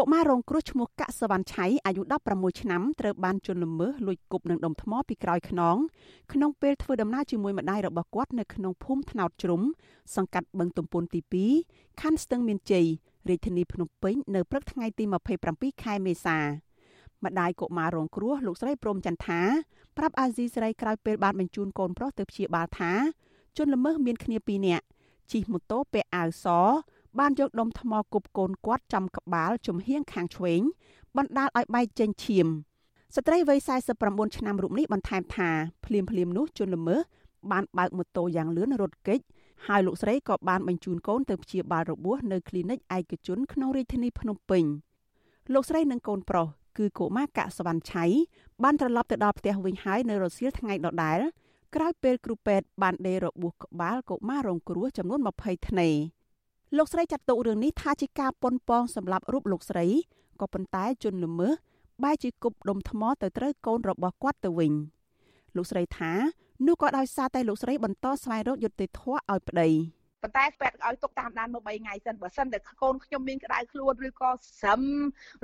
កុមាររងគ្រោះឈ្មោះកាក់សវណ្ណឆៃអាយុ16ឆ្នាំត្រូវបានជន់ល្មើសលួចគប់នឹងដុំថ្មពីក្រោយខ្នងក្នុងពេលធ្វើដំណើរជាមួយម្ដាយរបស់គាត់នៅក្នុងភូមិថ្នោតជ្រុំសង្កាត់បឹងទំពុនទី2ខណ្ឌស្ទឹងមានជ័យរាជធានីភ្នំពេញនៅព្រឹកថ្ងៃទី27ខែមេសាម្ដាយកុមាររងគ្រោះលោកស្រីព្រំចន្ទថាប្រាប់អាស៊ីសេរីក្រោយពេលបានបញ្ជូនកូនប្រុសទៅព្យាបាលថាជនល្មើសមានគ្នា2នាក់ជិះម៉ូតូពាក់អាវស បានយកដុំថ្មគប់កូនគាត់ចំក្បាលជំហៀងខាងឆ្វេងបណ្ដាលឲ្យបែកចេញឈាមស្ត្រីវ័យ49ឆ្នាំរូបនេះបន្ថែមថាភ្លាមភ្លាមនោះជនល្មើសបានបើកម៉ូតូយ៉ាងលឿនរត់គេចហើយលោកស្រីក៏បានបញ្ជូនកូនទៅព្យាបាលរបួសនៅគ្លីនិកឯកជនក្នុងរាជធានីភ្នំពេញលោកស្រីនិងកូនប្រុសគឺកុមារកសវណ្ណឆៃបានត្រឡប់ទៅដល់ផ្ទះវិញហើយនៅរសៀលថ្ងៃដដែលក្រោយពេលគ្រូពេទ្យបានដេររបួសក្បាលកុមាររងគ្រោះចំនួន20ធ្នេ លោកស្រីចាត់ទុករឿងនេះថាជាការប៉ុនប៉ងសម្រាប់រូបលោកស្រីក៏ប៉ុន្តែជនល្មើសបែរជាគប់ដុំថ្មទៅត្រូវកូនរបស់គាត់ទៅវិញលោកស្រីថានោះក៏ដោយសារតែលោកស្រីបន្តស្វែងរកយុត្តិធម៌ឲ្យប្តីប៉ុន្តែពេទ្យឲ្យទុកតាមដានមើល3ថ្ងៃសិនបើសិនតែកូនខ្ញុំមានក្តៅខ្លួនឬក៏ស្រឹម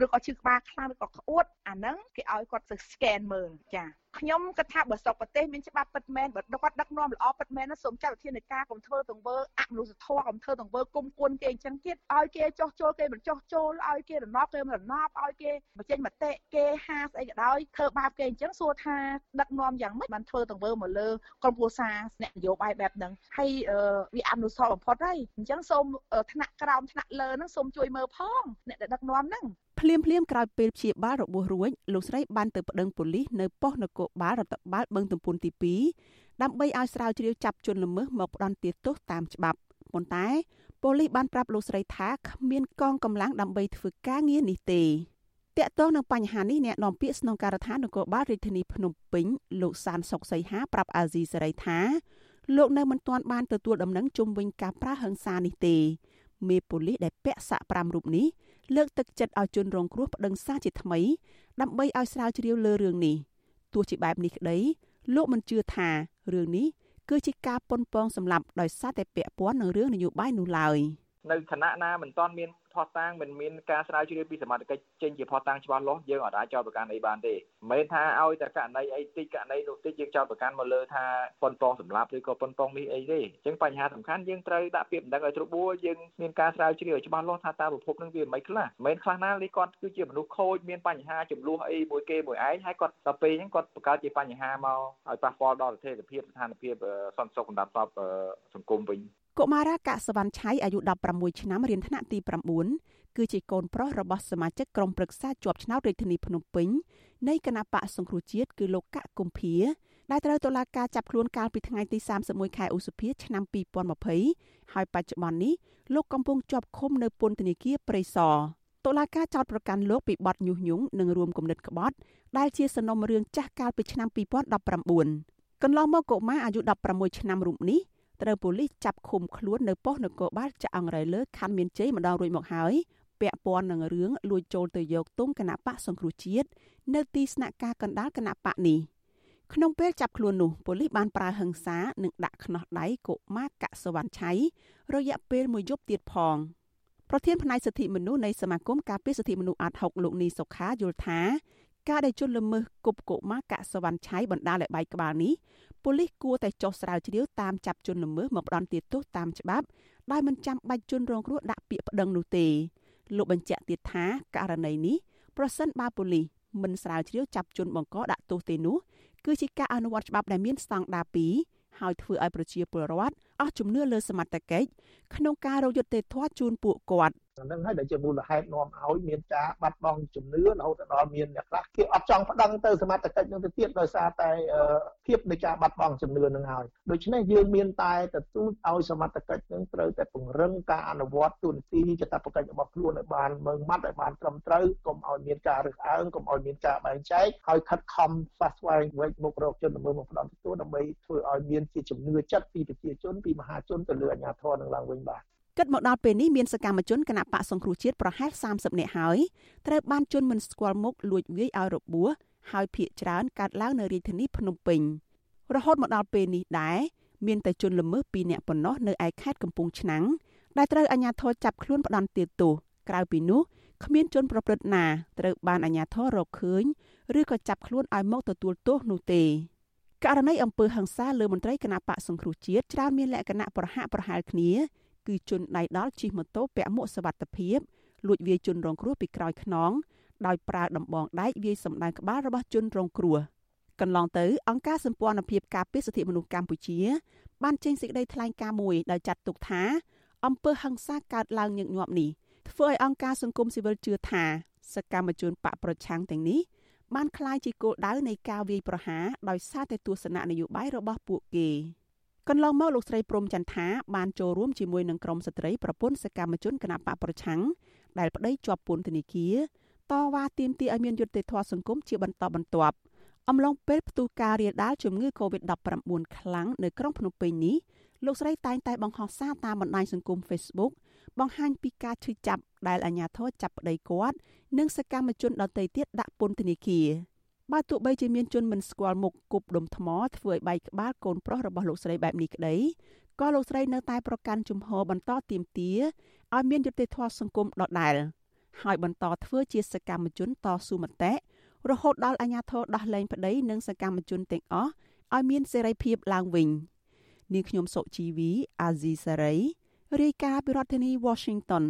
ឬក៏ឈឺក្បាលខ្លាំងឬក៏ក្អួតអាហ្នឹងគេឲ្យគាត់ទៅ scan មើលចា ខ្ញុំគិតថាបើស្រុកប្រទេសមានច្បាប់ពិតមែនបើគាត់ដឹកនាំល្អពិតមែនសូមចាត់វិធានការកុំធ្វើទង្វើអមនុស្សធម៌កុំធ្វើទង្វើគុំគួនគេអញ្ចឹងទៀតឲ្យគេចោះចូលគេមិនចោះចូលឲ្យគេរណបគេមិនរណបឲ្យគេបញ្ចេញមតិគេហាស្អីក៏ដោយធ្វើបាបគេអញ្ចឹងសួរថាដឹកនាំយ៉ាងម៉េចបានធ្វើទង្វើមកលើក្រុមគ្រួសារអ្នកនយោបាយបែបហ្នឹងហើយវាអនុសរបំផុតហើយអញ្ចឹងសូមថ្នាក់ក្រោមថ្នាក់លើហ្នឹងសូមជួយមើលផងអ្នកដែលដឹកនាំហ្នឹង ភ្លាមភ្លាមក្រោយពេលព្យាបាលរបួសរួចលោកស្រីបានទៅប្តឹងប៉ូលីសនៅប៉ុស្តិ៍នគរបាលរដ្ឋបាលបឹងទំពុនទី2ដើម្បីឲ្យស្រាវជ្រាវចាប់ជនល្មើសមកផ្ដន្ទាទោសតាមច្បាប់ប៉ុន្តែប៉ូលីសបានប្រាប់លោកស្រីថាគ្មានកងកម្លាំងដើម្បីធ្វើការងារនេះទេតាក់ទងនឹងបញ្ហានេះអ្នកនាំពាក្យស្នងការដ្ឋាននគរបាលរាជធានីភ្នំពេញលោកសានសុកសីហាប្រាប់អាស៊ីសេរីថាលោកនៅមិនទាន់បានទទួលដំណឹងជុំវិញការប្រើហិង្សានេះទេមេប៉ូលីសដែលពាក់សាក់5រូបនេះ លើកទឹកចិត្តឲ្យជនរងគ្រោះប្តឹងសារជាថ្មី ដើម្បីឲ្យស្រាវជ្រាវលើរឿងនេះទោះជាបែបនេះក្តីលោកមិនជឿថារឿងនេះគឺជាការប៉ុនប៉ងសម្លាប់ដោយសារតែពាក់ព័ន្ធនឹងរឿងនយោបាយនោះឡើយនៅឋានៈណាមិនទាន់មាន ផុសតាងមិនមានការស្រាវជ្រាវពីសមត្ថកិច្ចចេញជាផុសតាងច្បាស់លាស់យើងអាចចោទប្រកាន់អីបានទេមិនមែនថាឲ្យតែករណីអីតិចករណីនោះតិចយើងចោទប្រកាន់មកលើថាប៉ុនប៉ងសម្លាប់ឬក៏ប៉ុនប៉ងនេះអីទេអញ្ចឹងបញ្ហាសំខាន់យើងត្រូវដាក់ពាក្យបណ្ដឹងឲ្យត្រួតបួយើងមានការស្រាវជ្រាវឲ្យច្បាស់លាស់ថាតើប្រភពនឹងវាមិនខ្លះមិនមែនខ្លះណានេះគាត់គឺជាមនុស្សខូចមានបញ្ហាចំនួនអីមួយគេមួយឯងហើយគាត់ដល់ពេលអញ្ចឹងគាត់បង្កើតជាបញ្ហាមកឲ្យប៉ះពាល់ដល់ស្ថិរភាពស្ថានភាពសន្តិសុខសម្រាប់សង្គមវិញ កុមារាកសវណ្ណឆៃអាយុ16ឆ្នាំរៀនថ្នាក់ទី9គឺជាកូនប្រុសរបស់សមាជិកក្រុមប្រឹក្សាជាប់ឆ្នោតរាជធានីភ្នំពេញនៃគណៈបកសង្គ្រោះជាតិគឺលោកកកកុម្ភាដែលត្រូវតុលាការចាប់ខ្លួនកាលពីថ្ងៃទី31ខែឧសភាឆ្នាំ2020ហើយបច្ចុប្បន្ននេះលោកកំពុងជាប់ឃុំនៅពន្ធនាគារព្រៃសរតុលាការចោទប្រកាន់លោកពីបទញុះញង់និងរួមគំនិតក្បត់ដែលជាសំណុំរឿងចាស់កាលពីឆ្នាំ2019កន្លងមកកុមារអាយុ16ឆ្នាំរូបនេះ ត្រូវប៉ូលីសចាប់ឃុំខ្លួននៅប៉ុស្តិ៍នគរបាលចាក់អង្រៃលើខណ្ឌមានជ័យម្ដងរួចមកហើយពាក់ព័ន្ធនឹងរឿងលួចចូលទៅយកទុំគណៈបកសង្គ្រោះជាតិនៅទីស្នាក់ការកណ្ដាលគណៈបកនេះក្នុងពេលចាប់ខ្លួននោះប៉ូលីសបានប្រើហិង្សានិងដាក់ខ្នោះដៃកុមារកសវណ្ណឆៃរយៈពេលមួយយប់ទៀតផងប្រធានផ្នែកសិទ្ធិមនុស្សនៃសមាគមការពារសិទ្ធិមនុស្សអាត់ហុកលោកនីសុខាយល់ថាការដែលជនល្មើសគប់កុមារកសវណ្ណឆៃបណ្ដាលឲ្យបែកក្បាលនេះ ប៉ូលីសគួរតែចុះស្រាវជ្រាវតាមចាប់ជនល្មើសមកផ្ដន្ទាទោសតាមច្បាប់ដោយមិនចាំបាច់ជនរងគ្រោះដាក់ពាក្យប្តឹងនោះទេលោកបញ្ជាក់ទៀតថាករណីនេះប្រសិនបើប៉ូលីសមិនស្រាវជ្រាវចាប់ជនបង្កដាក់ទោសទេនោះគឺជាការអនុវត្តច្បាប់ដែលមានស្តង់ដារ2ហើយធ្វើឲ្យប្រជាពលរដ្ឋអស់ជំនឿលើសមត្ថកិច្ចក្នុងការរកយុត្តិធម៌ជូនពួកគាត់ហ្នឹងហើយដែលជាមូលហេតុនាំឲ្យមានការបាត់បង់ជំនឿរហូតដល់មានអ្នកខ្លះគេអត់ចង់ប្តឹងទៅសមត្ថកិច្ចនឹងទៅទៀតដោយសារតែភាពនៃការបាត់បង់ជំនឿនឹងហើយដូច្នេះយើងមានតែទទូចឲ្យសមត្ថកិច្ចនឹងត្រូវតែពង្រឹងការអនុវត្តទូនទីចតបកិច្ចរបស់ខ្លួនឲ្យបានមើងម៉ាត់ឲ្យបានត្រឹមត្រូវកុំឲ្យមានការរើសអើងកុំឲ្យមានការបែងចែកហើយខិតខំស្វាស្វែងវិចមុខរកជនល្មើសមកផ្ដំទទួលដើម្បីធ្វើឲ្យមានជាជំនឿចិត្តពីប្រជាជនពីមហាជនទៅលើអាជ្ញាធរនឹងឡើងវិញបាទ គិតមកដល់ពេលនេះមានសកម្មជនគណៈបកសង្គ្រោះជាតិប្រហែល30នាក់ហើយត្រូវបានជន់មិនស្គាល់មុខលួចវាយឲ្យរបួសហើយភ ieck ច្រើនកើតឡើងនៅរាជធានីភ្នំពេញរហូតមកដល់ពេលនេះដែរមានតែជនល្មើស2នាក់ប៉ុណ្ណោះនៅឯខេត្តកំពង់ឆ្នាំងដែលត្រូវអាជ្ញាធរចាប់ខ្លួនផ្ដន់ទាទោសក្រៅពីនោះគ្មានជនប្រព្រឹត្តណាត្រូវបានអាជ្ញាធររកឃើញឬក៏ចាប់ខ្លួនឲ្យមកទទួលទោសនោះទេករណីអំពើហិង្សាលើមន្ត្រីគណៈបកសង្គ្រោះជាតិច្រើនមានលក្ខណៈប្រហាក់ប្រហែលគ្នា គឺជនដៃដល់ជិះម៉ូតូពាក់មួកសុវត្ថិភាពលួចវាយជនរងគ្រោះពីក្រោយខ្នងដោយប្រើដំបងដែកវាយសម្ដៅក្បាលរបស់ជនរងគ្រោះកន្លងទៅអង្គការសម្ព័ន្ធភាពការពារសិទ្ធិមនុស្សកម្ពុជា បានចេញសេចក្តីថ្លែងការណ៍មួយដោយចាត់ទុកថាអំពើហិង្សាកើតឡើងញឹកញាប់នេះធ្វើឲ្យអង្គការសង្គមស៊ីវិលជឿថាសកម្មជនបកប្រឆាំងទាំងនេះបានក្លាយជាគោលដៅនៃការវាយប្រហារដោយសារតែទស្សនៈនយោបាយរបស់ពួកគេ កន្លងមកលោកស្រីព្រំចន្ទថាបានចូលរួមជាមួយនឹងក្រុមស្ត្រីប្រពន្ធសកម្មជនគណបកប្រឆាំងដែលប្តីជាប់ពន្ធនាគារតវ៉ាទាមទារឲ្យមានយុត្តិធម៌សង្គមជាបន្តបន្ទាប់អំឡុងពេលផ្ទុះការរាលដាលជំងឺ Covid-19 ខ្លាំងនៅក្រុងភ្នំពេញនេះលោកស្រីតែងតែបង្ហោះសារតាមបណ្ដាញសង្គម Facebook បង្ហាញពីការឈឺចាប់ដែលអាជ្ញាធរចាប់ប្តីគាត់និងសកម្មជនដទៃទៀតដាក់ពន្ធនាគារ បើទោះបីជាមានជនមិនស្គាល់មុខគប់ដុំថ្មធ្វើឲ្យបែកក្បាលកូនប្រុសរបស់លោកស្រីបែបនេះក្តីក៏លោកស្រីនៅតែប្រកាន់ជំហរបន្តទៀមទាឲ្យមានយុត្តិធម៌សង្គមដដែល ហើយបន្តធ្វើជាសកម្មជនតស៊ូមតិរហូតដល់អាជ្ញាធរដោះលែងប្តីនិងសកម្មជនទាំងអស់ឲ្យមានសេរីភាពឡើងវិញនាងខ្ញុំសុជីវីអាស៊ីសេរីរាយការណ៍ពីរដ្ឋធានី Washington